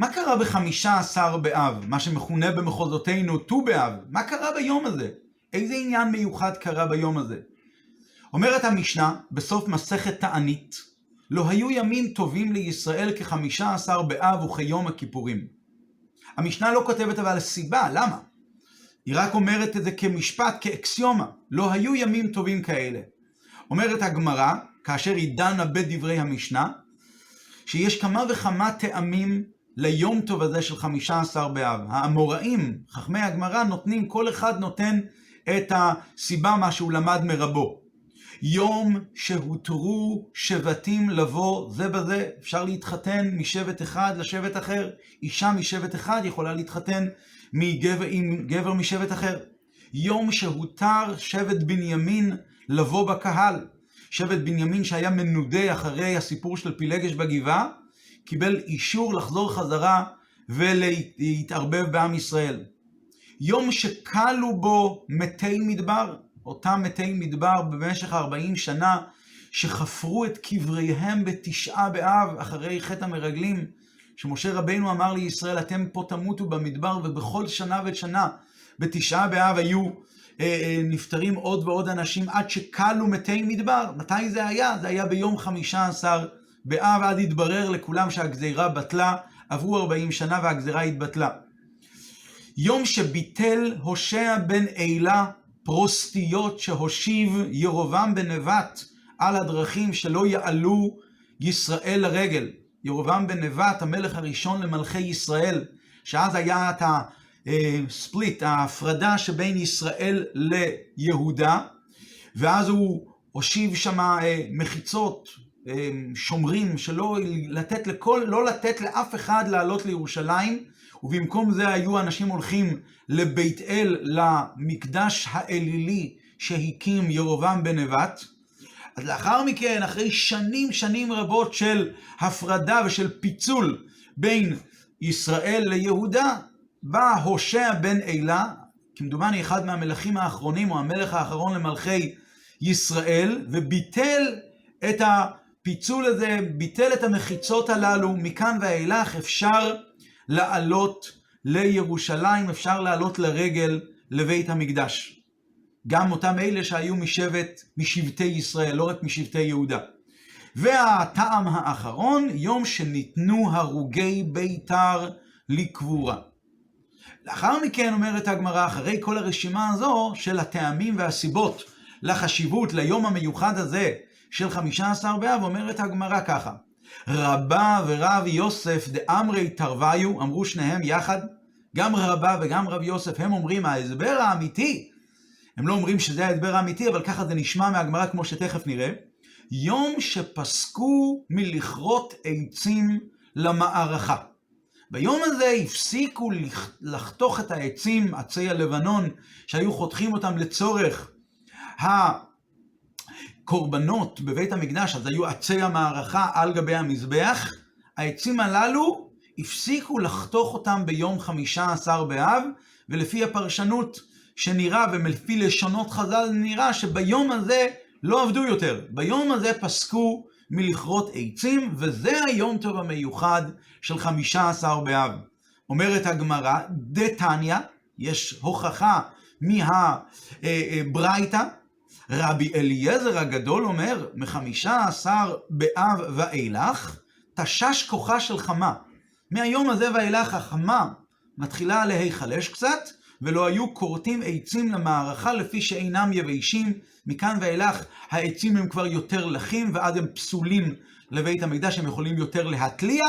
מה קרה בחמישה עשר באב, מה שמכונה במחוזותינו ט"ו באב? מה קרה ביום הזה? איזה עניין מיוחד קרה ביום הזה? אומרת המשנה, בסוף מסכת תענית, לא היו ימים טובים לישראל כחמישה עשר באב וכיום הכיפורים. המשנה לא כותבת אבל סיבה, למה? היא רק אומרת את זה כמשפט, כאקסיומה. לא היו ימים טובים כאלה. אומרת הגמרא, כאשר היא דנה בדברי המשנה, שיש כמה וכמה טעמים ליום טוב הזה של חמישה עשר באב. האמוראים, חכמי הגמרא, נותנים, כל אחד נותן את הסיבה מה שהוא למד מרבו. יום שהותרו שבטים לבוא זה בזה, אפשר להתחתן משבט אחד לשבט אחר, אישה משבט אחד יכולה להתחתן מגבר, עם גבר משבט אחר. יום שהותר שבט בנימין לבוא בקהל. שבט בנימין שהיה מנודה אחרי הסיפור של פילגש בגבעה, קיבל אישור לחזור חזרה ולהתערבב בעם ישראל. יום שכלו בו מתי מדבר, אותם מתי מדבר במשך 40 שנה, שחפרו את קבריהם בתשעה באב אחרי חטא המרגלים, שמשה רבינו אמר לישראל, אתם פה תמותו במדבר, ובכל שנה ושנה בתשעה באב היו אה, אה, נפטרים עוד ועוד אנשים עד שכלו מתי מדבר. מתי זה היה? זה היה ביום חמישה עשר באב, אז התברר לכולם שהגזירה בטלה, עברו ארבעים שנה והגזירה התבטלה. יום שביטל הושע בן אילה פרוסטיות שהושיב ירובעם בן נבט על הדרכים שלא יעלו ישראל לרגל. ירובעם בן נבט, המלך הראשון למלכי ישראל, שאז היה את הספליט, ההפרדה שבין ישראל ליהודה, ואז הוא הושיב שם אה, מחיצות, שומרים, שלא לתת לכל, לא לתת לאף אחד לעלות לירושלים, ובמקום זה היו אנשים הולכים לבית אל, למקדש האלילי שהקים ירובעם בן נבט. אז לאחר מכן, אחרי שנים שנים רבות של הפרדה ושל פיצול בין ישראל ליהודה, בא הושע בן אלה, כמדומני אחד מהמלכים האחרונים, או המלך האחרון למלכי ישראל, וביטל את הפיצול הזה, ביטל את המחיצות הללו, מכאן ואילך אפשר לעלות לירושלים, אפשר לעלות לרגל לבית המקדש. גם אותם אלה שהיו משבט, משבטי ישראל, לא רק משבטי יהודה. והטעם האחרון, יום שניתנו הרוגי ביתר לקבורה. לאחר מכן אומרת הגמרא, אחרי כל הרשימה הזו של הטעמים והסיבות לחשיבות ליום המיוחד הזה של חמישה עשר באב, אומרת הגמרא ככה: רבה ורב יוסף דאמרי תרוויו, אמרו שניהם יחד, גם רבה וגם רב יוסף, הם אומרים ההסבר האמיתי הם לא אומרים שזה ההדבר האמיתי, אבל ככה זה נשמע מהגמרא כמו שתכף נראה. יום שפסקו מלכרות עצים למערכה. ביום הזה הפסיקו לחתוך את העצים, עצי הלבנון, שהיו חותכים אותם לצורך הקורבנות בבית המקדש, אז היו עצי המערכה על גבי המזבח. העצים הללו הפסיקו לחתוך אותם ביום חמישה עשר באב, ולפי הפרשנות שנראה, ולפי לשונות חז"ל נראה, שביום הזה לא עבדו יותר. ביום הזה פסקו מלכרות עצים, וזה היום טוב המיוחד של חמישה עשר באב. אומרת הגמרא, דתניא, יש הוכחה מהברייתא, רבי אליעזר הגדול אומר, מחמישה עשר באב ואילך, תשש כוחה של חמה. מהיום הזה ואילך החמה מתחילה להיחלש קצת, ולא היו כורתים עצים למערכה לפי שאינם יבשים, מכאן ואילך העצים הם כבר יותר לחים, ואז הם פסולים לבית המקדש, הם יכולים יותר להתליע,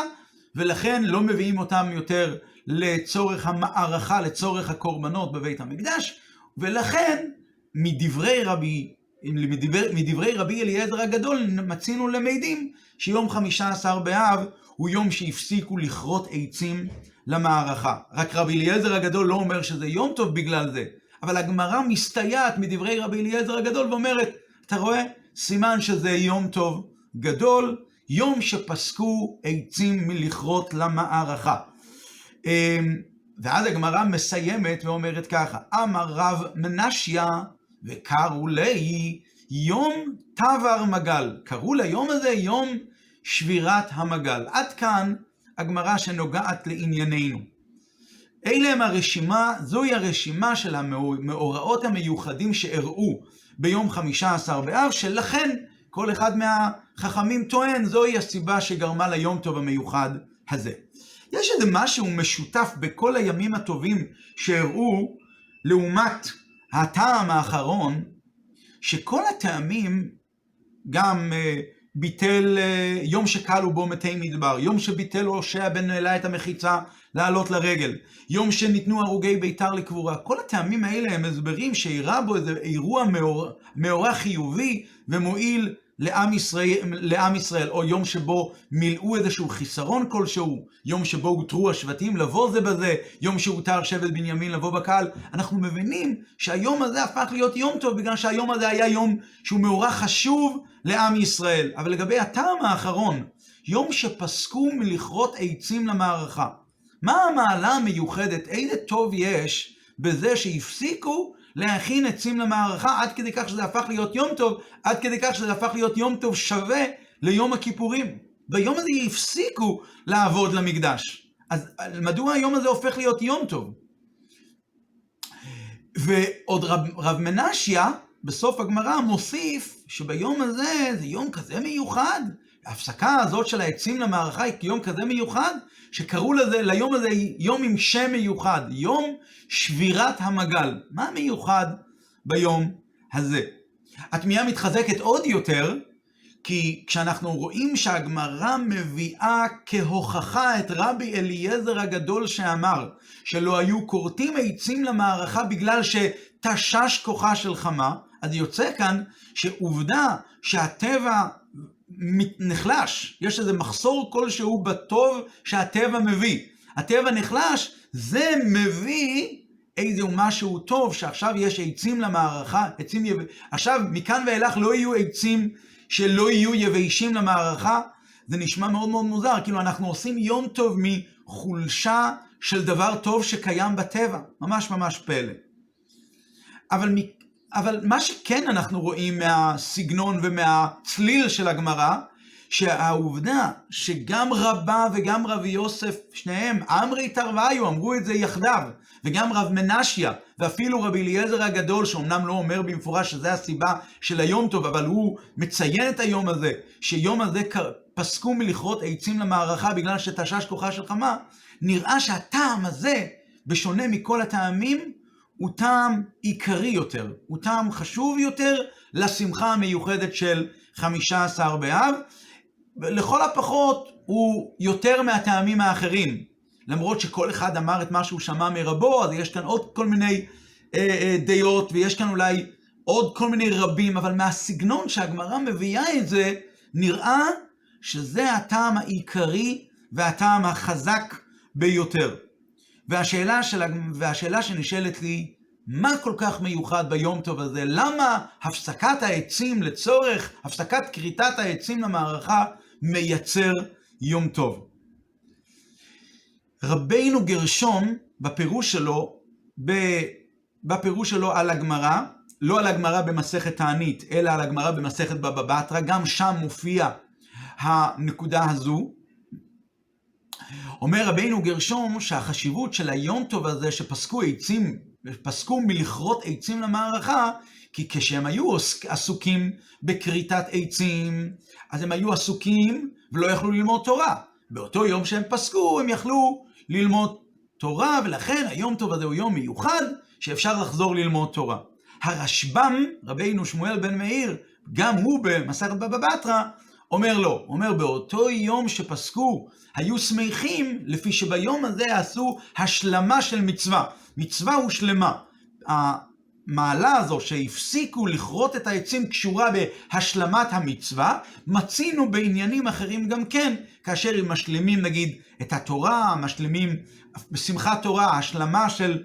ולכן לא מביאים אותם יותר לצורך המערכה, לצורך הקורבנות בבית המקדש, ולכן מדברי רבי, מדברי, מדברי רבי אליעזר הגדול מצינו למדים שיום חמישה עשר באב הוא יום שהפסיקו לכרות עצים למערכה. רק רבי אליעזר הגדול לא אומר שזה יום טוב בגלל זה, אבל הגמרא מסתייעת מדברי רבי אליעזר הגדול ואומרת, אתה רואה? סימן שזה יום טוב גדול, יום שפסקו עצים מלכרות למערכה. אמ, ואז הגמרא מסיימת ואומרת ככה, אמר רב מנשיה וקראו לי יום תבר מגל. קראו ליום הזה יום שבירת המגל. עד כאן הגמרא שנוגעת לענייננו. אלה הם הרשימה, זוהי הרשימה של המאורעות המיוחדים שאירעו ביום חמישה עשר באב, שלכן כל אחד מהחכמים טוען, זוהי הסיבה שגרמה ליום טוב המיוחד הזה. יש איזה משהו משותף בכל הימים הטובים שאירעו, לעומת הטעם האחרון, שכל הטעמים גם uh, ביטל uh, יום שקלו בו מתי מדבר, יום שביטל הושע בן אלה את המחיצה לעלות לרגל, יום שניתנו הרוגי ביתר לקבורה. כל הטעמים האלה הם הסברים שאירע בו איזה אירוע מאורע חיובי ומועיל לעם ישראל, לעם ישראל, או יום שבו מילאו איזשהו חיסרון כלשהו, יום שבו הותרו השבטים לבוא זה בזה, יום שהותר שבט בנימין לבוא בקהל, אנחנו מבינים שהיום הזה הפך להיות יום טוב, בגלל שהיום הזה היה יום שהוא מאורע חשוב לעם ישראל. אבל לגבי הטעם האחרון, יום שפסקו מלכרות עצים למערכה. מה המעלה המיוחדת, איזה טוב יש בזה שהפסיקו להכין עצים למערכה, עד כדי כך שזה הפך להיות יום טוב, עד כדי כך שזה הפך להיות יום טוב שווה ליום הכיפורים. ביום הזה הפסיקו לעבוד למקדש. אז מדוע היום הזה הופך להיות יום טוב? ועוד רב, רב מנשיה, בסוף הגמרא, מוסיף שביום הזה זה יום כזה מיוחד. ההפסקה הזאת של העצים למערכה היא יום כזה מיוחד, שקראו לזה, ליום הזה יום עם שם מיוחד, יום שבירת המגל. מה מיוחד ביום הזה? התמיהה מתחזקת עוד יותר, כי כשאנחנו רואים שהגמרא מביאה כהוכחה את רבי אליעזר הגדול שאמר שלא היו כורתים עצים למערכה בגלל שתשש כוחה של חמה, אז יוצא כאן שעובדה שהטבע נחלש, יש איזה מחסור כלשהו בטוב שהטבע מביא. הטבע נחלש, זה מביא איזה משהו טוב, שעכשיו יש עצים למערכה, עצים יב... עכשיו, מכאן ואילך לא יהיו עצים שלא יהיו יבשים למערכה, זה נשמע מאוד מאוד מוזר, כאילו אנחנו עושים יום טוב מחולשה של דבר טוב שקיים בטבע, ממש ממש פלא. אבל אבל מה שכן אנחנו רואים מהסגנון ומהצליל של הגמרא, שהעובדה שגם רבה וגם רבי יוסף, שניהם, עמרי תרוויו, אמרו את זה יחדיו, וגם רב מנשיה, ואפילו רבי אליעזר הגדול, שאומנם לא אומר במפורש שזה הסיבה של היום טוב, אבל הוא מציין את היום הזה, שיום הזה פסקו מלכרות עצים למערכה בגלל שתשש כוחה של חמה, נראה שהטעם הזה, בשונה מכל הטעמים, הוא טעם עיקרי יותר, הוא טעם חשוב יותר לשמחה המיוחדת של חמישה עשר באב. לכל הפחות הוא יותר מהטעמים האחרים. למרות שכל אחד אמר את מה שהוא שמע מרבו, אז יש כאן עוד כל מיני אה, אה, דעות, ויש כאן אולי עוד כל מיני רבים, אבל מהסגנון שהגמרא מביאה את זה, נראה שזה הטעם העיקרי והטעם החזק ביותר. והשאלה, של, והשאלה שנשאלת לי, מה כל כך מיוחד ביום טוב הזה? למה הפסקת העצים לצורך, הפסקת כריתת העצים למערכה, מייצר יום טוב? רבינו גרשום, בפירוש שלו, בפירוש שלו על הגמרא, לא על הגמרא במסכת תענית, אלא על הגמרא במסכת בבא בתרא, גם שם מופיע הנקודה הזו. אומר רבינו גרשום שהחשיבות של היום טוב הזה שפסקו עצים, פסקו מלכרות עצים למערכה, כי כשהם היו עסוקים בכריתת עצים, אז הם היו עסוקים ולא יכלו ללמוד תורה. באותו יום שהם פסקו, הם יכלו ללמוד תורה, ולכן היום טוב הזה הוא יום מיוחד, שאפשר לחזור ללמוד תורה. הרשב"ם, רבינו שמואל בן מאיר, גם הוא במסכת בבא בתרא, אומר לא, אומר באותו יום שפסקו היו שמחים לפי שביום הזה עשו השלמה של מצווה. מצווה הושלמה. המעלה הזו שהפסיקו לכרות את העצים קשורה בהשלמת המצווה, מצינו בעניינים אחרים גם כן, כאשר הם משלימים נגיד את התורה, משלימים בשמחת תורה, השלמה של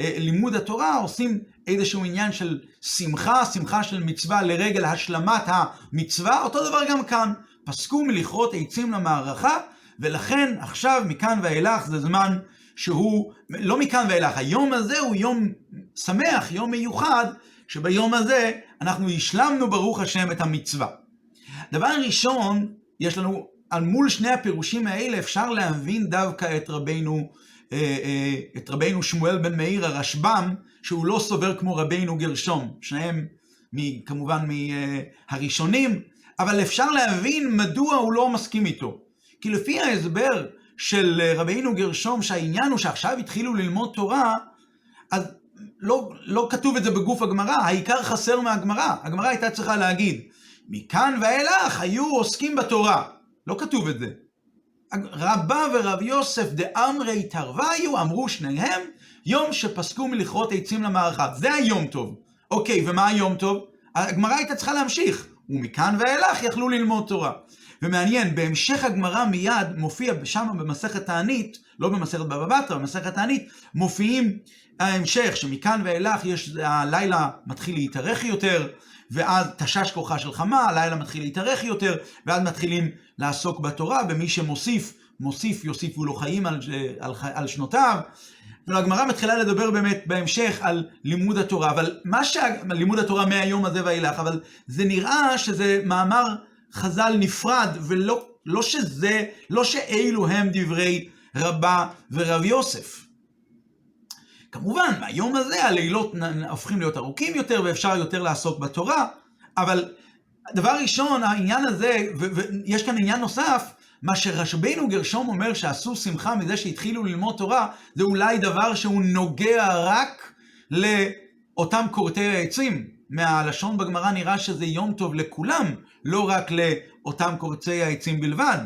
אה, לימוד התורה, עושים איזשהו עניין של שמחה, שמחה של מצווה לרגל השלמת המצווה, אותו דבר גם כאן. פסקו מלכרות עצים למערכה, ולכן עכשיו מכאן ואילך זה זמן שהוא, לא מכאן ואילך, היום הזה הוא יום שמח, יום מיוחד, שביום הזה אנחנו השלמנו ברוך השם את המצווה. דבר ראשון, יש לנו על מול שני הפירושים האלה אפשר להבין דווקא את רבינו, אה, אה, את רבינו שמואל בן מאיר הרשב"ם, שהוא לא סובר כמו רבינו גרשום, שניהם כמובן מהראשונים, אבל אפשר להבין מדוע הוא לא מסכים איתו. כי לפי ההסבר של רבינו גרשום, שהעניין הוא שעכשיו התחילו ללמוד תורה, אז לא, לא כתוב את זה בגוף הגמרא, העיקר חסר מהגמרא. הגמרא הייתה צריכה להגיד, מכאן ואילך היו עוסקים בתורה. לא כתוב את זה. רבה ורב יוסף דאמרי תרוויו, אמרו שניהם, יום שפסקו מלכרות עצים למערכה. זה היום טוב. אוקיי, ומה היום טוב? הגמרא הייתה צריכה להמשיך, ומכאן ואילך יכלו ללמוד תורה. ומעניין, בהמשך הגמרא מיד מופיע שם במסכת תענית, לא במסכת בבא בתרא, במסכת תענית, מופיעים ההמשך, שמכאן ואילך יש, הלילה מתחיל להתארך יותר, ואז תשש כוחה של חמה, הלילה מתחיל להתארך יותר, ואז מתחילים לעסוק בתורה, ומי שמוסיף, מוסיף יוסיפו לו חיים על, על, על שנותיו. והגמרא מתחילה לדבר באמת בהמשך על לימוד התורה, אבל מה ש... לימוד התורה מהיום הזה ואילך, אבל זה נראה שזה מאמר חז"ל נפרד, ולא לא שזה, לא שאלו הם דברי רבה ורב יוסף. כמובן, מהיום הזה הלילות הופכים להיות ארוכים יותר ואפשר יותר לעסוק בתורה, אבל דבר ראשון, העניין הזה, ויש כאן עניין נוסף, מה שרשבנו גרשום אומר שעשו שמחה מזה שהתחילו ללמוד תורה, זה אולי דבר שהוא נוגע רק לאותם כורתי העצים. מהלשון בגמרא נראה שזה יום טוב לכולם, לא רק לאותם כורתי העצים בלבד.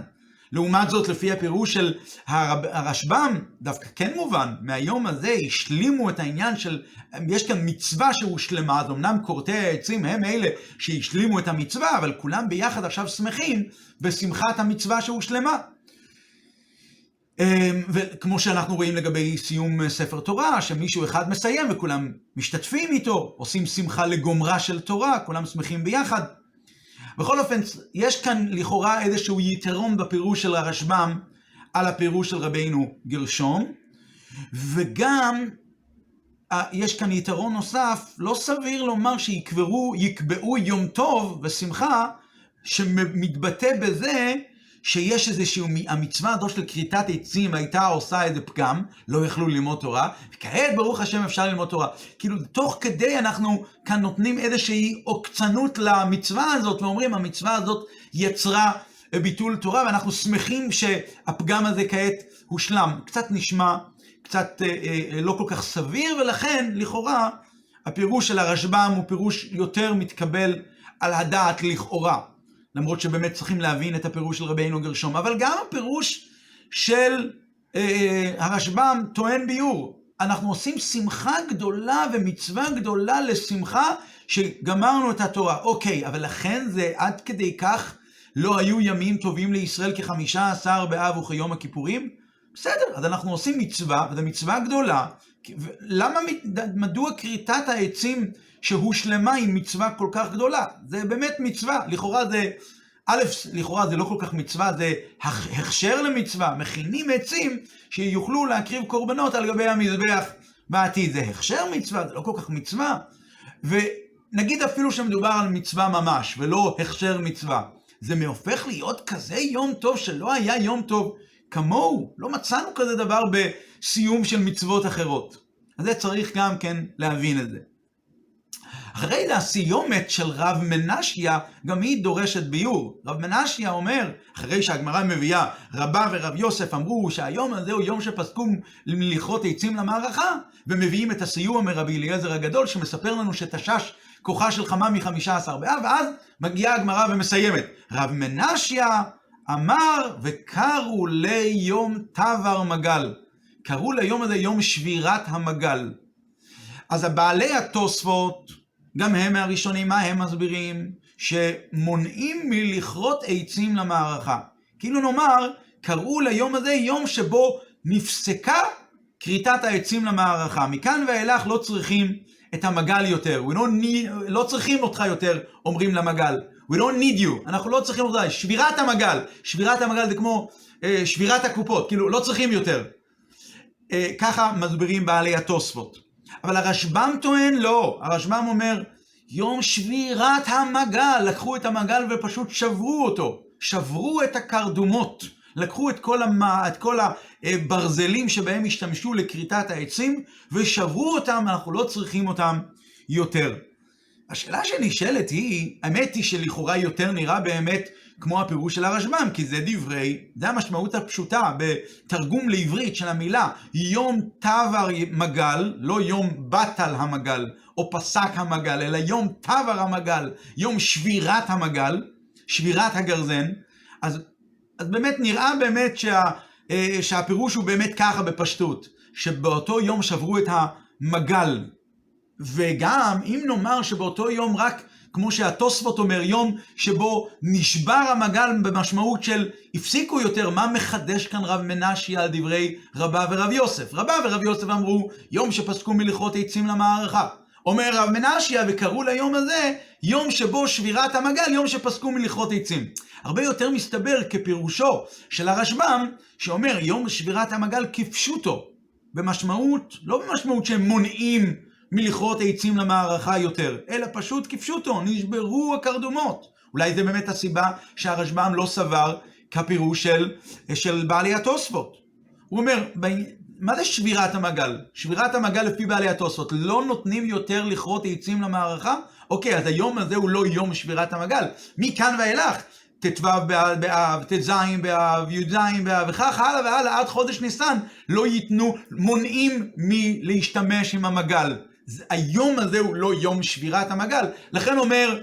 לעומת זאת, לפי הפירוש של הרב, הרשב"ם, דווקא כן מובן, מהיום הזה השלימו את העניין של, יש כאן מצווה שהושלמה, אז אמנם כורתי העצים הם אלה שהשלימו את המצווה, אבל כולם ביחד עכשיו שמחים בשמחת המצווה שהושלמה. אמ, וכמו שאנחנו רואים לגבי סיום ספר תורה, שמישהו אחד מסיים וכולם משתתפים איתו, עושים שמחה לגומרה של תורה, כולם שמחים ביחד. בכל אופן, יש כאן לכאורה איזשהו יתרון בפירוש של הרשב"ם על הפירוש של רבינו גרשום, וגם יש כאן יתרון נוסף, לא סביר לומר שיקברו, יקבעו יום טוב ושמחה, שמתבטא בזה שיש איזשהו, המצווה הזו של כריתת עצים הייתה עושה איזה פגם, לא יכלו ללמוד תורה, וכעת ברוך השם אפשר ללמוד תורה. כאילו, תוך כדי אנחנו כאן נותנים איזושהי עוקצנות למצווה הזאת, ואומרים, המצווה הזאת יצרה ביטול תורה, ואנחנו שמחים שהפגם הזה כעת הושלם. קצת נשמע, קצת אה, אה, לא כל כך סביר, ולכן, לכאורה, הפירוש של הרשב"ם הוא פירוש יותר מתקבל על הדעת לכאורה. למרות שבאמת צריכים להבין את הפירוש של רבינו גרשום, אבל גם הפירוש של אה, אה, הרשב"ם טוען ביור. אנחנו עושים שמחה גדולה ומצווה גדולה לשמחה שגמרנו את התורה. אוקיי, אבל לכן זה עד כדי כך לא היו ימים טובים לישראל כחמישה עשר באב וכיום הכיפורים? בסדר, אז אנחנו עושים מצווה, וזו מצווה גדולה. למה, מדוע כריתת העצים שהושלמה עם מצווה כל כך גדולה. זה באמת מצווה, לכאורה זה, א', לכאורה זה לא כל כך מצווה, זה הכשר למצווה, מכינים עצים שיוכלו להקריב קורבנות על גבי המזבח בעתיד. זה הכשר מצווה, זה לא כל כך מצווה. ונגיד אפילו שמדובר על מצווה ממש, ולא הכשר מצווה. זה הופך להיות כזה יום טוב שלא היה יום טוב כמוהו. לא מצאנו כזה דבר בסיום של מצוות אחרות. אז זה צריך גם כן להבין את זה. אחרי זה הסיומת של רב מנשיה, גם היא דורשת ביור. רב מנשיה אומר, אחרי שהגמרא מביאה, רבה ורב יוסף אמרו שהיום הזה הוא יום שפסקו לכרות עצים למערכה, ומביאים את הסיום מרבי אליעזר הגדול, שמספר לנו שתשש כוחה של חמה מחמישה עשר באב, ואז מגיעה הגמרא ומסיימת. רב מנשיה אמר, וקראו ליום תבר מגל. קראו ליום הזה יום שבירת המגל. אז הבעלי התוספות, גם הם מהראשונים, מה הם מסבירים? שמונעים מלכרות עצים למערכה. כאילו נאמר, קראו ליום הזה יום שבו נפסקה כריתת העצים למערכה. מכאן ואילך לא צריכים את המגל יותר. We don't need, לא צריכים אותך יותר, אומרים למגל. We don't need you. אנחנו לא צריכים אותך. שבירת המגל. שבירת המגל זה כמו אה, שבירת הקופות. כאילו, לא צריכים יותר. אה, ככה מסבירים בעלי התוספות. אבל הרשב"ם טוען לא, הרשב"ם אומר, יום שבירת המגל, לקחו את המגל ופשוט שברו אותו. שברו את הקרדומות. לקחו את כל, המ... את כל הברזלים שבהם השתמשו לכריתת העצים ושברו אותם, אנחנו לא צריכים אותם יותר. השאלה שנשאלת היא, האמת היא שלכאורה יותר נראה באמת כמו הפירוש של הרשב"ם, כי זה דברי, זה המשמעות הפשוטה בתרגום לעברית של המילה יום תבר מגל, לא יום בטל המגל או פסק המגל, אלא יום תבר המגל, יום שבירת המגל, שבירת הגרזן, אז, אז באמת נראה באמת שה, אה, שהפירוש הוא באמת ככה בפשטות, שבאותו יום שברו את המגל, וגם אם נאמר שבאותו יום רק כמו שהתוספות אומר, יום שבו נשבר המגל במשמעות של הפסיקו יותר, מה מחדש כאן רב מנשי על דברי רבה ורב יוסף? רבה ורב יוסף אמרו, יום שפסקו מלכרות עצים למערכה. אומר רב מנשיה, וקראו ליום הזה, יום שבו שבירת המגל, יום שפסקו מלכרות עצים. הרבה יותר מסתבר כפירושו של הרשב"ם, שאומר יום שבירת המגל כפשוטו, במשמעות, לא במשמעות שהם מונעים מלכרות עצים למערכה יותר, אלא פשוט כפשוטו, נשברו הקרדומות. אולי זה באמת הסיבה שהרשב"ם לא סבר כפירוש של, של בעלי התוספות. הוא אומר, מה זה שבירת המגל? שבירת המגל לפי בעלי התוספות, לא נותנים יותר לכרות עצים למערכה? אוקיי, אז היום הזה הוא לא יום שבירת המגל. מכאן ואילך, ט"ו באב, ט"ז באב, י"ז באב, וכך הלאה והלאה, עד חודש ניסן, לא ייתנו, מונעים מלהשתמש עם המגל. היום הזה הוא לא יום שבירת המגל. לכן אומר,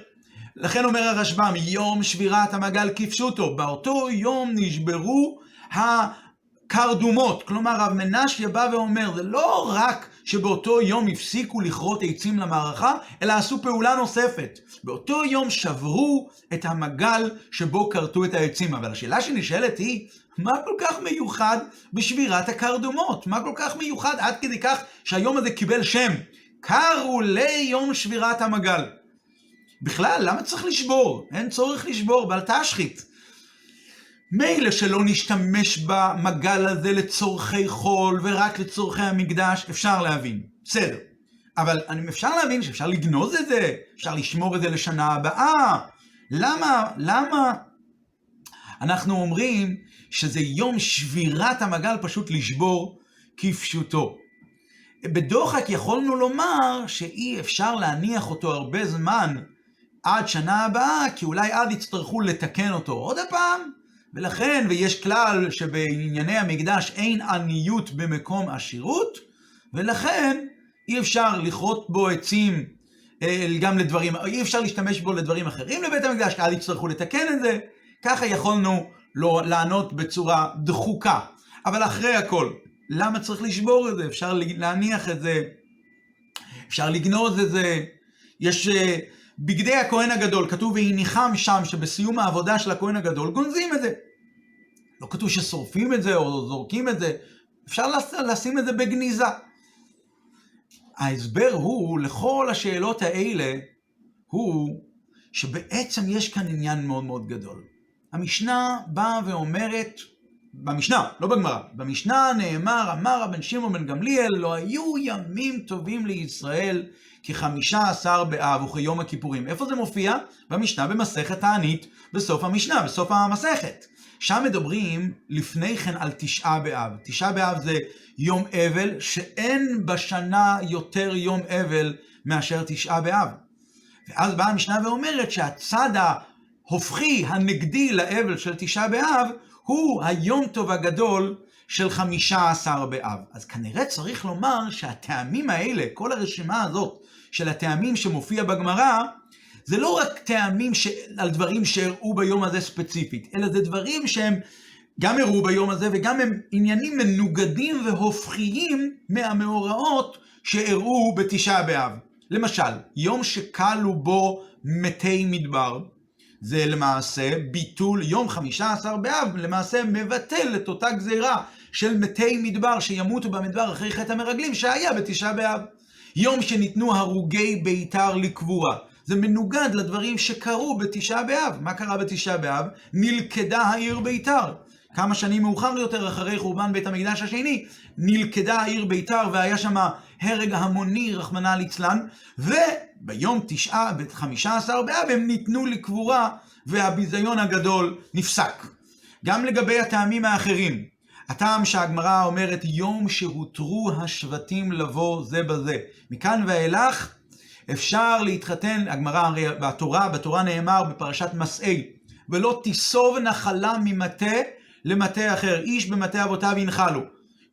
לכן אומר הרשב"ם, יום שבירת המגל כפשוטו. באותו יום נשברו הקרדומות. כלומר, רב מנשיה בא ואומר, זה לא רק שבאותו יום הפסיקו לכרות עצים למערכה, אלא עשו פעולה נוספת. באותו יום שברו את המגל שבו כרתו את העצים. אבל השאלה שנשאלת היא, מה כל כך מיוחד בשבירת הקרדומות? מה כל כך מיוחד עד כדי כך שהיום הזה קיבל שם? קרו ליום שבירת המגל. בכלל, למה צריך לשבור? אין צורך לשבור, בל תשחית. מילא שלא נשתמש במגל הזה לצורכי חול ורק לצורכי המקדש, אפשר להבין. בסדר. אבל אפשר להבין שאפשר לגנוז את זה, אפשר לשמור את זה לשנה הבאה. למה, למה אנחנו אומרים שזה יום שבירת המגל פשוט לשבור כפשוטו? בדוחק יכולנו לומר שאי אפשר להניח אותו הרבה זמן עד שנה הבאה, כי אולי אז יצטרכו לתקן אותו עוד הפעם, ולכן, ויש כלל שבענייני המקדש אין עניות במקום עשירות, ולכן אי אפשר לכרות בו עצים אה, גם לדברים, אי אפשר להשתמש בו לדברים אחרים לבית המקדש, כי אז יצטרכו לתקן את זה, ככה יכולנו לא לענות בצורה דחוקה. אבל אחרי הכל, למה צריך לשבור את זה? אפשר להניח את זה, אפשר לגנוז את זה. יש uh, בגדי הכהן הגדול, כתוב והניחם שם, שבסיום העבודה של הכהן הגדול גונזים את זה. לא כתוב ששורפים את זה או זורקים את זה, אפשר לשים את זה בגניזה. ההסבר הוא, לכל השאלות האלה, הוא שבעצם יש כאן עניין מאוד מאוד גדול. המשנה באה ואומרת, במשנה, לא בגמרא, במשנה נאמר, אמר רבן שמעון בן גמליאל, לא היו ימים טובים לישראל כחמישה עשר באב וכיום הכיפורים. איפה זה מופיע? במשנה במסכת תענית, בסוף המשנה, בסוף המסכת. שם מדברים לפני כן על תשעה באב. תשעה באב זה יום אבל, שאין בשנה יותר יום אבל מאשר תשעה באב. ואז באה המשנה ואומרת שהצד ההופכי, הנגדי לאבל של תשעה באב, הוא היום טוב הגדול של חמישה עשר באב. אז כנראה צריך לומר שהטעמים האלה, כל הרשימה הזאת של הטעמים שמופיע בגמרא, זה לא רק טעמים ש... על דברים שאירעו ביום הזה ספציפית, אלא זה דברים שהם גם אירעו ביום הזה וגם הם עניינים מנוגדים והופכיים מהמאורעות שאירעו בתשעה באב. למשל, יום שכלו בו מתי מדבר, זה למעשה ביטול יום חמישה עשר באב, למעשה מבטל את אותה גזירה של מתי מדבר שימותו במדבר אחרי חטא המרגלים שהיה בתשעה באב. יום שניתנו הרוגי ביתר לקבורה. זה מנוגד לדברים שקרו בתשעה באב. מה קרה בתשעה באב? נלכדה העיר ביתר. כמה שנים מאוחר יותר, אחרי חורבן בית המקדש השני, נלכדה העיר ביתר והיה שם הרג המוני, רחמנא ליצלן, וביום תשעה, בחמישה עשר באב, הם ניתנו לקבורה, והביזיון הגדול נפסק. גם לגבי הטעמים האחרים, הטעם שהגמרא אומרת, יום שהותרו השבטים לבוא זה בזה. מכאן ואילך, אפשר להתחתן, הגמרא הרי בתורה, בתורה נאמר בפרשת מסעי, ולא תיסוב נחלה ממטה למטה אחר, איש במטה אבותיו ינחלו.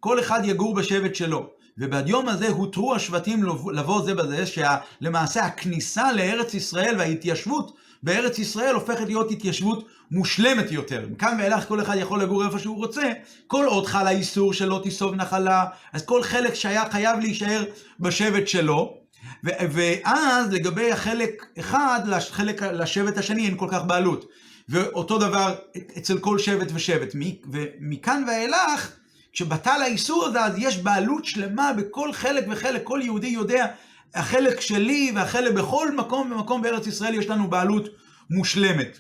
כל אחד יגור בשבט שלו. ובדיום הזה הותרו השבטים לבוא זה בזה, שלמעשה הכניסה לארץ ישראל וההתיישבות בארץ ישראל הופכת להיות התיישבות מושלמת יותר. מכאן ואילך כל אחד יכול לגור איפה שהוא רוצה, כל עוד חל האיסור שלא תיסוב נחלה, אז כל חלק שהיה חייב להישאר בשבט שלו. ואז לגבי החלק אחד, לחלק, לשבט השני אין כל כך בעלות. ואותו דבר אצל כל שבט ושבט. ומכאן ואילך, כשבטל האיסור הזה, אז יש בעלות שלמה בכל חלק וחלק, כל יהודי יודע, החלק שלי והחלק בכל מקום ומקום בארץ ישראל יש לנו בעלות מושלמת.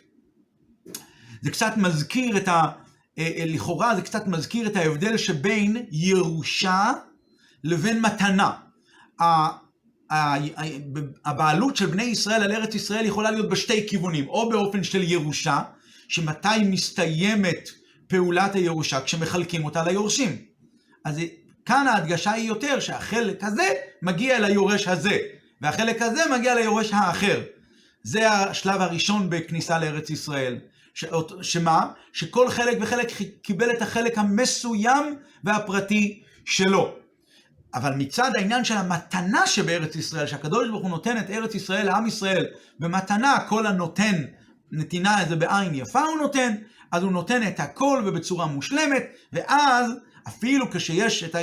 זה קצת מזכיר את ה... אה, אה, לכאורה זה קצת מזכיר את ההבדל שבין ירושה לבין מתנה. הבעלות של בני ישראל על ארץ ישראל יכולה להיות בשתי כיוונים, או באופן של ירושה, שמתי מסתיימת פעולת הירושה כשמחלקים אותה ליורשים. אז כאן ההדגשה היא יותר שהחלק הזה מגיע ליורש הזה, והחלק הזה מגיע ליורש האחר. זה השלב הראשון בכניסה לארץ ישראל. ש... שמה? שכל חלק וחלק קיבל את החלק המסוים והפרטי שלו. אבל מצד העניין של המתנה שבארץ ישראל, שהקדוש ברוך הוא נותן את ארץ ישראל לעם ישראל, במתנה כל הנותן נתינה איזה בעין יפה הוא נותן, אז הוא נותן את הכל ובצורה מושלמת, ואז אפילו כשיש את ה...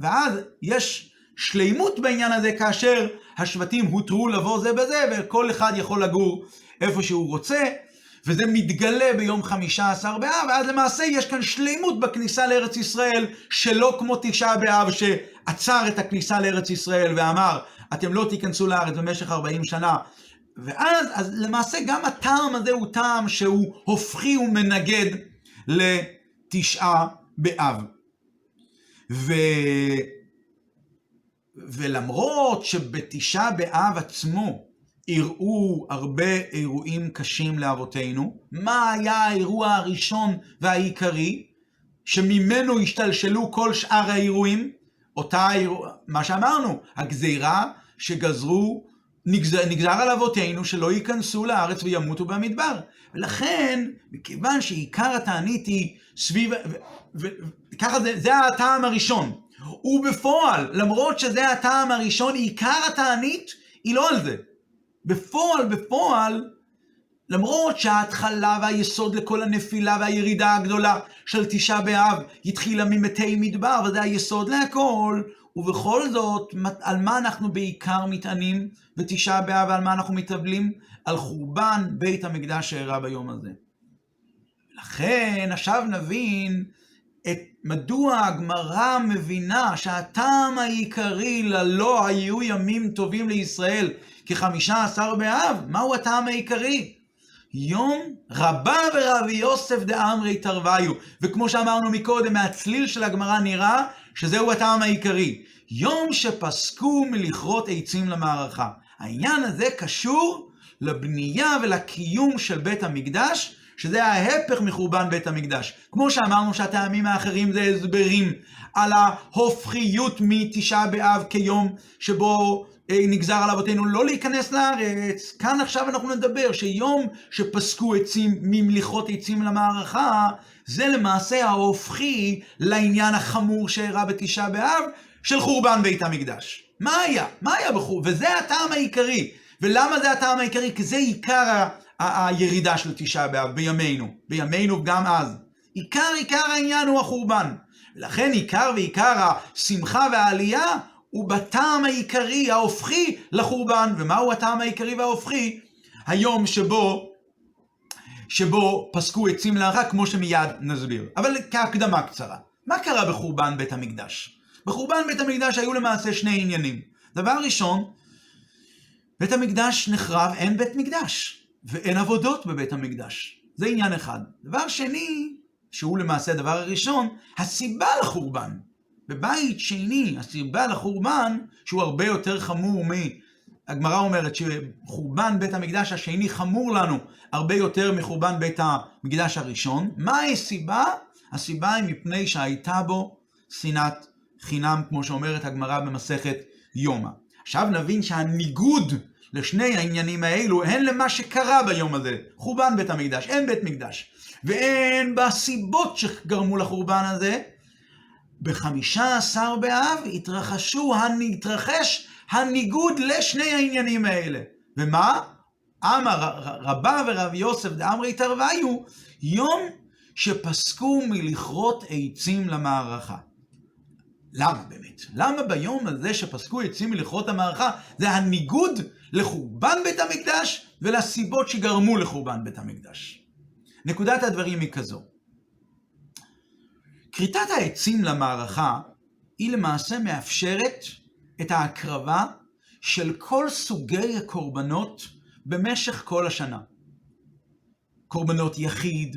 ואז יש שלימות בעניין הזה כאשר השבטים הותרו לבוא זה בזה, וכל אחד יכול לגור איפה שהוא רוצה, וזה מתגלה ביום חמישה עשר באב, ואז למעשה יש כאן שלימות בכניסה לארץ ישראל, שלא כמו תשעה באב שעצר את הכניסה לארץ ישראל ואמר, אתם לא תיכנסו לארץ במשך 40 שנה. ואז אז למעשה גם הטעם הזה הוא טעם שהוא הופכי ומנגד לתשעה באב. ו... ולמרות שבתשעה באב עצמו אירעו הרבה אירועים קשים לאבותינו. מה היה האירוע הראשון והעיקרי? שממנו השתלשלו כל שאר האירועים? אותה אירוע, מה שאמרנו, הגזירה שגזרו, נגזר, נגזר על אבותינו שלא ייכנסו לארץ וימותו במדבר. ולכן, מכיוון שעיקר התענית היא סביב, וככה זה, זה הטעם הראשון. ובפועל, למרות שזה הטעם הראשון, עיקר התענית היא לא על זה. בפועל, בפועל, למרות שההתחלה והיסוד לכל הנפילה והירידה הגדולה של תשעה באב התחילה ממתי מדבר, וזה היסוד להכל, ובכל זאת, על מה אנחנו בעיקר מתענים בתשעה באב, ועל מה אנחנו מתאבלים? על חורבן בית המקדש שאירע ביום הזה. לכן, עכשיו נבין את מדוע הגמרא מבינה שהטעם העיקרי ללא היו ימים טובים לישראל כחמישה עשר באב, מהו הטעם העיקרי? יום רבה ורבי יוסף דאמרי תרוויו. וכמו שאמרנו מקודם, מהצליל של הגמרא נראה שזהו הטעם העיקרי. יום שפסקו מלכרות עצים למערכה. העניין הזה קשור לבנייה ולקיום של בית המקדש, שזה ההפך מחורבן בית המקדש. כמו שאמרנו שהטעמים האחרים זה הסברים על ההופכיות מתשעה באב כיום שבו אה, נגזר על אבותינו לא להיכנס לארץ. כאן עכשיו אנחנו נדבר שיום שפסקו עצים ממליכות עצים למערכה, זה למעשה ההופכי לעניין החמור שאירע בתשעה באב של חורבן בית המקדש. מה היה? מה היה בחור? וזה הטעם העיקרי. ולמה זה הטעם העיקרי? כי זה עיקר ה- הירידה של תשעה באב בימינו. בימינו גם אז. עיקר עיקר העניין הוא החורבן. לכן עיקר ועיקר השמחה והעלייה הוא בטעם העיקרי, ההופכי לחורבן. ומהו הטעם העיקרי וההופכי? היום שבו, שבו פסקו עצים להרע, כמו שמיד נסביר. אבל כהקדמה קצרה. מה קרה בחורבן בית המקדש? בחורבן בית המקדש היו למעשה שני עניינים. דבר ראשון, בית המקדש נחרב, אין בית מקדש, ואין עבודות בבית המקדש. זה עניין אחד. דבר שני, שהוא למעשה הדבר הראשון, הסיבה לחורבן. בבית שני, הסיבה לחורבן, שהוא הרבה יותר חמור מ... הגמרא אומרת שחורבן בית המקדש השני חמור לנו הרבה יותר מחורבן בית המקדש הראשון. מה הסיבה? הסיבה היא מפני שהייתה בו שנאת חינם, כמו שאומרת הגמרא במסכת יומא. עכשיו נבין שהניגוד לשני העניינים האלו הן למה שקרה ביום הזה, חורבן בית המקדש, אין בית מקדש, ואין בסיבות שגרמו לחורבן הזה, בחמישה עשר באב התרחשו, התרחש הניגוד לשני העניינים האלה. ומה? אמר רבה ורב יוסף דאמרי תרוויו, יום שפסקו מלכרות עצים למערכה. למה באמת? למה ביום הזה שפסקו עצים מלכרות המערכה זה הניגוד לחורבן בית המקדש ולסיבות שגרמו לחורבן בית המקדש? נקודת הדברים היא כזו. כריתת העצים למערכה היא למעשה מאפשרת את ההקרבה של כל סוגי הקורבנות במשך כל השנה. קורבנות יחיד,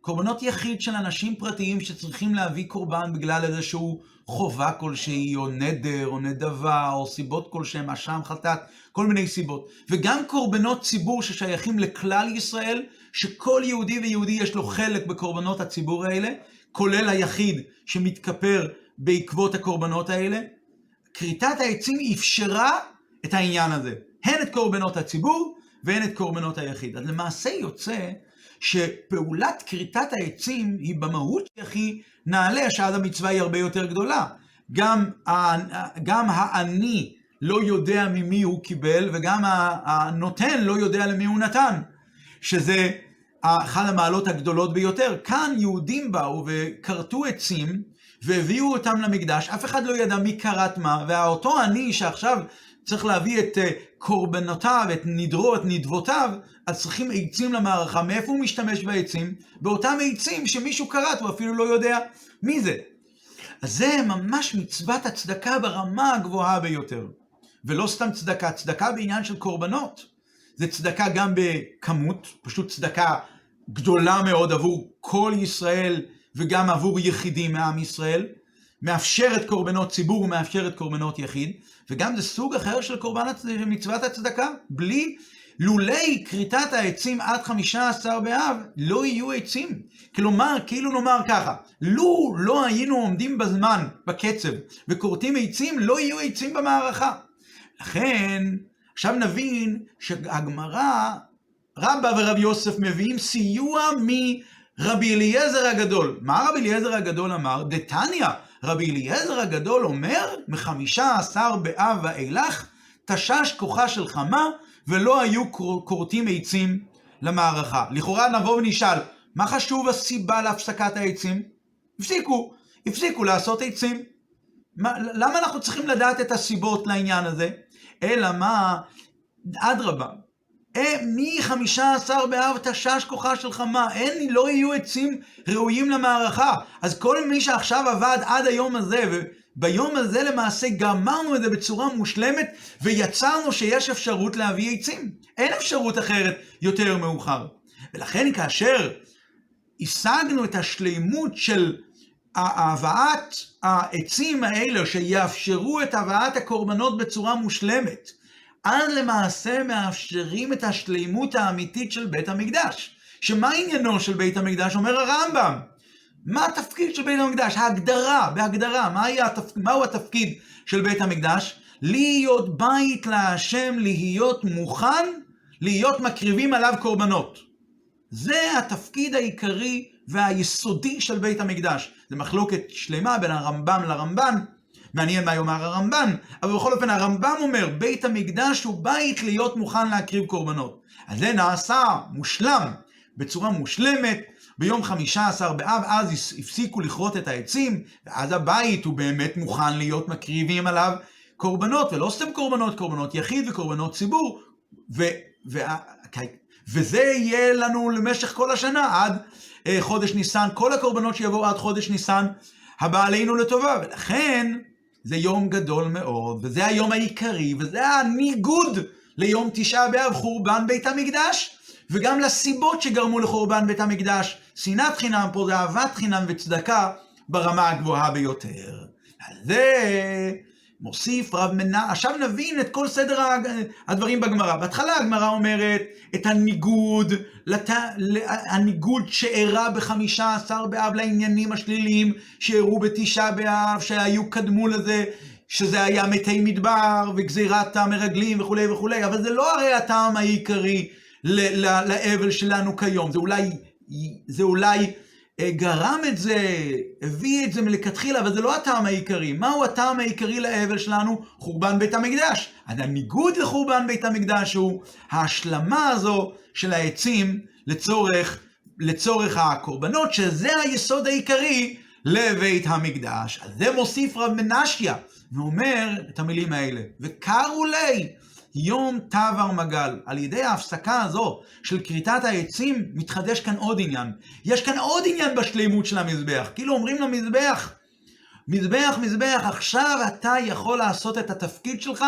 קורבנות יחיד של אנשים פרטיים שצריכים להביא קורבן בגלל איזשהו חובה כלשהי, או נדר, או נדבה, או סיבות כלשהם, אשם, חטאת, כל מיני סיבות. וגם קורבנות ציבור ששייכים לכלל ישראל, שכל יהודי ויהודי יש לו חלק בקורבנות הציבור האלה, כולל היחיד שמתכפר בעקבות הקורבנות האלה. כריתת העצים אפשרה את העניין הזה, הן את קורבנות הציבור והן את קורבנות היחיד. אז למעשה יוצא שפעולת כריתת העצים היא במהות הכי נעלה, שאז המצווה היא הרבה יותר גדולה. גם, גם העני לא יודע ממי הוא קיבל, וגם הנותן לא יודע למי הוא נתן, שזה אחת המעלות הגדולות ביותר. כאן יהודים באו וכרתו עצים והביאו אותם למקדש, אף אחד לא ידע מי כרת מה, ואותו עני שעכשיו צריך להביא את אה, קורבנותיו, את נדרו, את נדבותיו, אז צריכים עצים למערכה. מאיפה הוא משתמש בעצים? באותם עצים שמישהו כרת, הוא אפילו לא יודע מי זה. אז זה ממש מצוות הצדקה ברמה הגבוהה ביותר. ולא סתם צדקה, צדקה בעניין של קורבנות. זה צדקה גם בכמות, פשוט צדקה גדולה מאוד עבור כל ישראל וגם עבור יחידים מעם ישראל. מאפשרת קורבנות ציבור ומאפשרת קורבנות יחיד, וגם זה סוג אחר של קורבן מצוות הצדקה. בלי, לולי כריתת העצים עד חמישה עשר באב, לא יהיו עצים. כלומר, כאילו נאמר ככה, לו לא היינו עומדים בזמן, בקצב, וכורתים עצים, לא יהיו עצים במערכה. לכן, עכשיו נבין שהגמרא, רבא ורב יוסף מביאים סיוע מרבי אליעזר הגדול. מה רבי אליעזר הגדול אמר? דתניא, רבי אליעזר הגדול אומר, מחמישה עשר באב ואילך, תשש כוחה של חמה, ולא היו כורתים עצים למערכה. לכאורה נבוא ונשאל, מה חשוב הסיבה להפסקת העצים? הפסיקו, הפסיקו לעשות עצים. מה, למה אנחנו צריכים לדעת את הסיבות לעניין הזה? אלא מה, אדרבה, אה, מחמישה עשר באב תשש כוחה של חמה, אין, לא יהיו עצים ראויים למערכה. אז כל מי שעכשיו עבד עד היום הזה, וביום הזה למעשה גמרנו את זה בצורה מושלמת, ויצרנו שיש אפשרות להביא עצים. אין אפשרות אחרת יותר מאוחר. ולכן כאשר השגנו את השלימות של הבאת העצים האלה, שיאפשרו את הבאת הקורבנות בצורה מושלמת, אז למעשה מאפשרים את השלימות האמיתית של בית המקדש. שמה עניינו של בית המקדש? אומר הרמב"ם. מה התפקיד של בית המקדש? ההגדרה, בהגדרה, מה התפ... מהו התפקיד של בית המקדש? להיות בית להשם, להיות מוכן, להיות מקריבים עליו קורבנות. זה התפקיד העיקרי והיסודי של בית המקדש. זה מחלוקת שלמה בין הרמב"ם לרמב"ן, מעניין מה יאמר הרמב"ן, אבל בכל אופן הרמב"ם אומר, בית המקדש הוא בית להיות מוכן להקריב קורבנות. אז זה נעשה מושלם, בצורה מושלמת, ביום חמישה עשר באב, אז הפסיקו לכרות את העצים, ואז הבית הוא באמת מוכן להיות מקריבים עליו קורבנות, ולא סתם קורבנות, קורבנות יחיד וקורבנות ציבור, ו, ו, וזה יהיה לנו למשך כל השנה, עד אה, חודש ניסן, כל הקורבנות שיבואו עד חודש ניסן, הבא עלינו לטובה, ולכן זה יום גדול מאוד, וזה היום העיקרי, וזה הניגוד ליום תשעה באב, חורבן בית המקדש. וגם לסיבות שגרמו לחורבן בית המקדש. שנאת חינם פה זה אהבת חינם וצדקה ברמה הגבוהה ביותר. על זה מוסיף רב מנה, עכשיו נבין את כל סדר הדברים בגמרא. בהתחלה הגמרא אומרת את הניגוד, לת... הניגוד שאירע בחמישה עשר באב לעניינים השליליים שאירעו בתשעה באב, שהיו קדמו לזה, שזה היה מתי מדבר וגזירת המרגלים וכולי וכולי, אבל זה לא הרי הטעם העיקרי לאבל שלנו כיום, זה אולי, זה אולי גרם את זה, הביא את זה מלכתחילה, אבל זה לא הטעם העיקרי. מהו הטעם העיקרי לאבל שלנו? חורבן בית המקדש. אז הניגוד לחורבן בית המקדש הוא ההשלמה הזו של העצים לצורך, לצורך הקורבנות, שזה היסוד העיקרי לבית המקדש. אז זה מוסיף רב מנשיה, ואומר את המילים האלה, וקרו לי יום תבר מגל. על ידי ההפסקה הזו של כריתת העצים, מתחדש כאן עוד עניין. יש כאן עוד עניין בשלימות של המזבח. כאילו אומרים למזבח, מזבח, מזבח, עכשיו אתה יכול לעשות את התפקיד שלך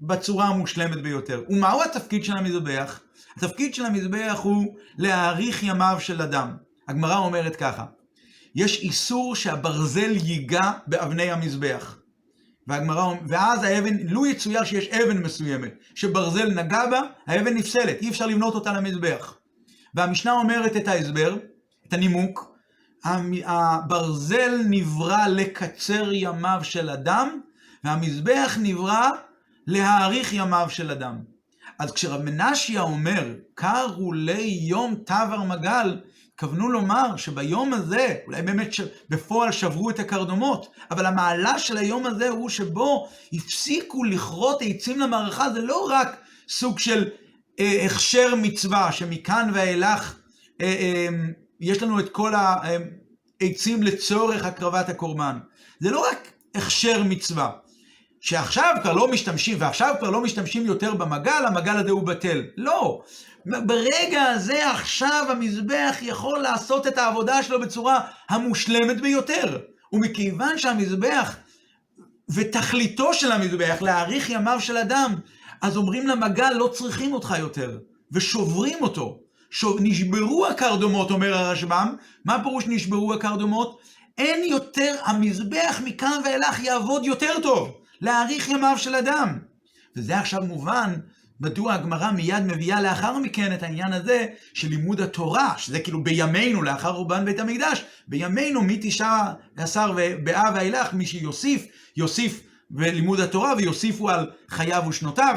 בצורה המושלמת ביותר. ומהו התפקיד של המזבח? התפקיד של המזבח הוא להאריך ימיו של אדם. הגמרא אומרת ככה, יש איסור שהברזל ייגע באבני המזבח. והגמרא, ואז האבן, לו יצויר שיש אבן מסוימת, שברזל נגע בה, האבן נפסלת, אי אפשר לבנות אותה למזבח. והמשנה אומרת את ההסבר, את הנימוק, הברזל נברא לקצר ימיו של אדם, והמזבח נברא להאריך ימיו של אדם. אז כשרב מנשיה אומר, קרו לי יום תבר מגל, התכוונו לומר שביום הזה, אולי באמת בפועל שברו את הקרדומות, אבל המעלה של היום הזה הוא שבו הפסיקו לכרות עצים למערכה, זה לא רק סוג של אה, הכשר מצווה, שמכאן ואילך אה, אה, יש לנו את כל העצים לצורך הקרבת הקורבן. זה לא רק הכשר מצווה, שעכשיו כבר לא משתמשים, ועכשיו כבר לא משתמשים יותר במגל, המגל הזה הוא בטל. לא. ברגע הזה עכשיו המזבח יכול לעשות את העבודה שלו בצורה המושלמת ביותר. ומכיוון שהמזבח ותכליתו של המזבח להאריך ימיו של אדם, אז אומרים למגל לא צריכים אותך יותר, ושוברים אותו. שוב, נשברו הקרדומות, אומר הרשב"ם. מה פירוש נשברו הקרדומות? אין יותר, המזבח מכאן ואילך יעבוד יותר טוב, להאריך ימיו של אדם. וזה עכשיו מובן מדוע הגמרא מיד מביאה לאחר מכן את העניין הזה של לימוד התורה, שזה כאילו בימינו, לאחר רובן בית המקדש, בימינו מתשעה עשר באב ואילך, מי שיוסיף, יוסיף בלימוד התורה ויוסיפו על חייו ושנותיו.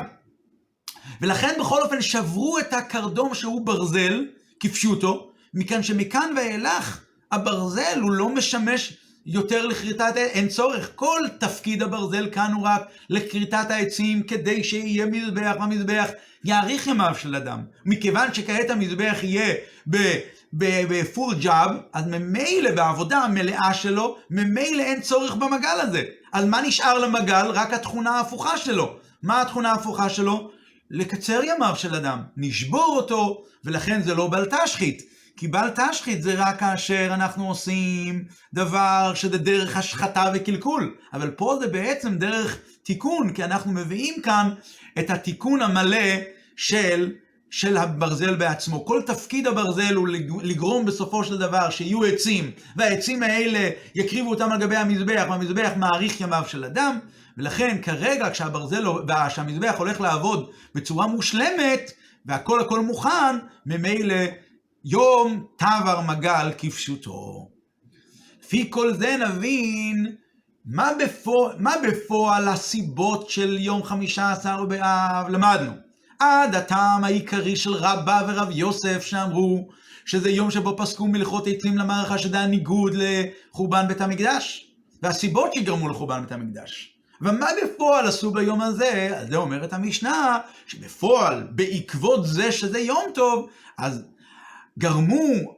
ולכן בכל אופן שברו את הקרדום שהוא ברזל, כפשוטו, מכאן שמכאן ואילך הברזל הוא לא משמש יותר לכריתת, אין צורך. כל תפקיד הברזל כאן הוא רק לכריתת העצים כדי שיהיה מזבח, והמזבח יאריך ימיו של אדם. מכיוון שכעת המזבח יהיה בפול ג'אב, אז ממילא בעבודה המלאה שלו, ממילא אין צורך במגל הזה. אז מה נשאר למגל? רק התכונה ההפוכה שלו. מה התכונה ההפוכה שלו? לקצר ימיו של אדם. נשבור אותו, ולכן זה לא בל תשחית. כי בל תשחית זה רק כאשר אנחנו עושים דבר שזה דרך השחתה וקלקול. אבל פה זה בעצם דרך תיקון, כי אנחנו מביאים כאן את התיקון המלא של, של הברזל בעצמו. כל תפקיד הברזל הוא לגרום בסופו של דבר שיהיו עצים, והעצים האלה יקריבו אותם על גבי המזבח, והמזבח מאריך ימיו של אדם. ולכן כרגע כשהברזל, כשהמזבח הולך לעבוד בצורה מושלמת, והכל הכל מוכן, ממילא יום תבר מגל כפשוטו. לפי כל זה נבין מה בפועל, מה בפועל הסיבות של יום חמישה עשר באב. למדנו. עד הטעם העיקרי של רבא ורב יוסף שאמרו שזה יום שבו פסקו מלכות עצים למערכה שזה הניגוד לחורבן בית המקדש. והסיבות שגרמו לחורבן בית המקדש. ומה בפועל עשו ביום הזה? אז זה אומרת המשנה, שבפועל, בעקבות זה שזה יום טוב, אז גרמו,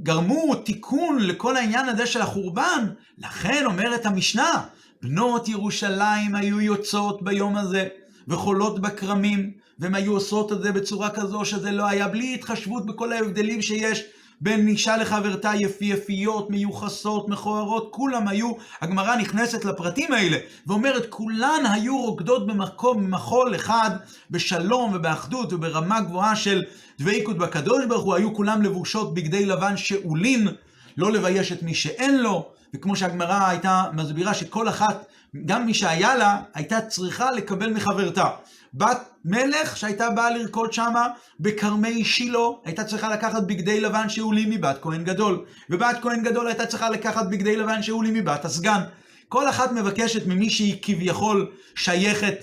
גרמו תיקון לכל העניין הזה של החורבן. לכן אומרת המשנה, בנות ירושלים היו יוצאות ביום הזה וחולות בכרמים, והן היו עושות את זה בצורה כזו שזה לא היה בלי התחשבות בכל ההבדלים שיש בין אישה לחברתה יפייפיות, מיוחסות, מכוערות, כולם היו, הגמרא נכנסת לפרטים האלה, ואומרת, כולן היו רוקדות במקום, במחול אחד, בשלום ובאחדות וברמה גבוהה של דבקות בקדוש ברוך הוא, היו כולם לבושות בגדי לבן שאולין, לא לבייש את מי שאין לו, וכמו שהגמרא הייתה מסבירה שכל אחת, גם מי שהיה לה, הייתה צריכה לקבל מחברתה. בת מלך שהייתה באה לרקוד שמה בכרמי שילה, הייתה צריכה לקחת בגדי לבן שאולים מבת כהן גדול. ובת כהן גדול הייתה צריכה לקחת בגדי לבן שאולים מבת הסגן. כל אחת מבקשת ממי שהיא כביכול שייכת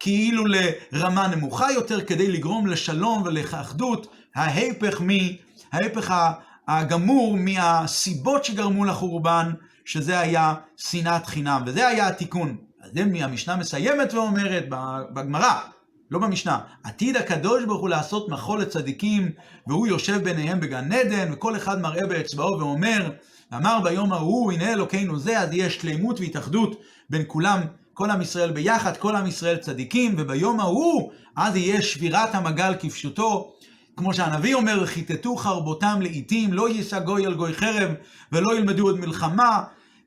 כאילו לרמה נמוכה יותר, כדי לגרום לשלום ולאחדות, ההפך מ... ההפך הגמור מהסיבות שגרמו לחורבן, שזה היה שנאת חינם, וזה היה התיקון. זה המשנה מסיימת ואומרת בגמרא, לא במשנה, עתיד הקדוש ברוך הוא לעשות מחול לצדיקים, והוא יושב ביניהם בגן עדן, וכל אחד מראה באצבעו ואומר, אמר ביום ההוא, הנה אלוקינו זה, אז יהיה שלמות והתאחדות בין כולם, כל עם ישראל ביחד, כל עם ישראל צדיקים, וביום ההוא, אז יהיה שבירת המגל כפשוטו, כמו שהנביא אומר, וכיתתו חרבותם לעיתים, לא יישא גוי על גוי חרב, ולא ילמדו עוד מלחמה,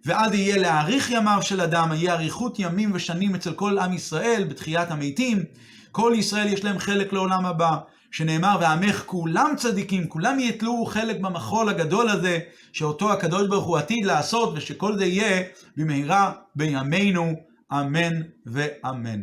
ואז יהיה להאריך ימיו של אדם, יהיה אריכות ימים ושנים אצל כל עם ישראל בתחיית המתים. כל ישראל יש להם חלק לעולם הבא, שנאמר, ועמך כולם צדיקים, כולם יתלו חלק במחול הגדול הזה, שאותו הקדוש ברוך הוא עתיד לעשות, ושכל זה יהיה במהרה בימינו, אמן ואמן.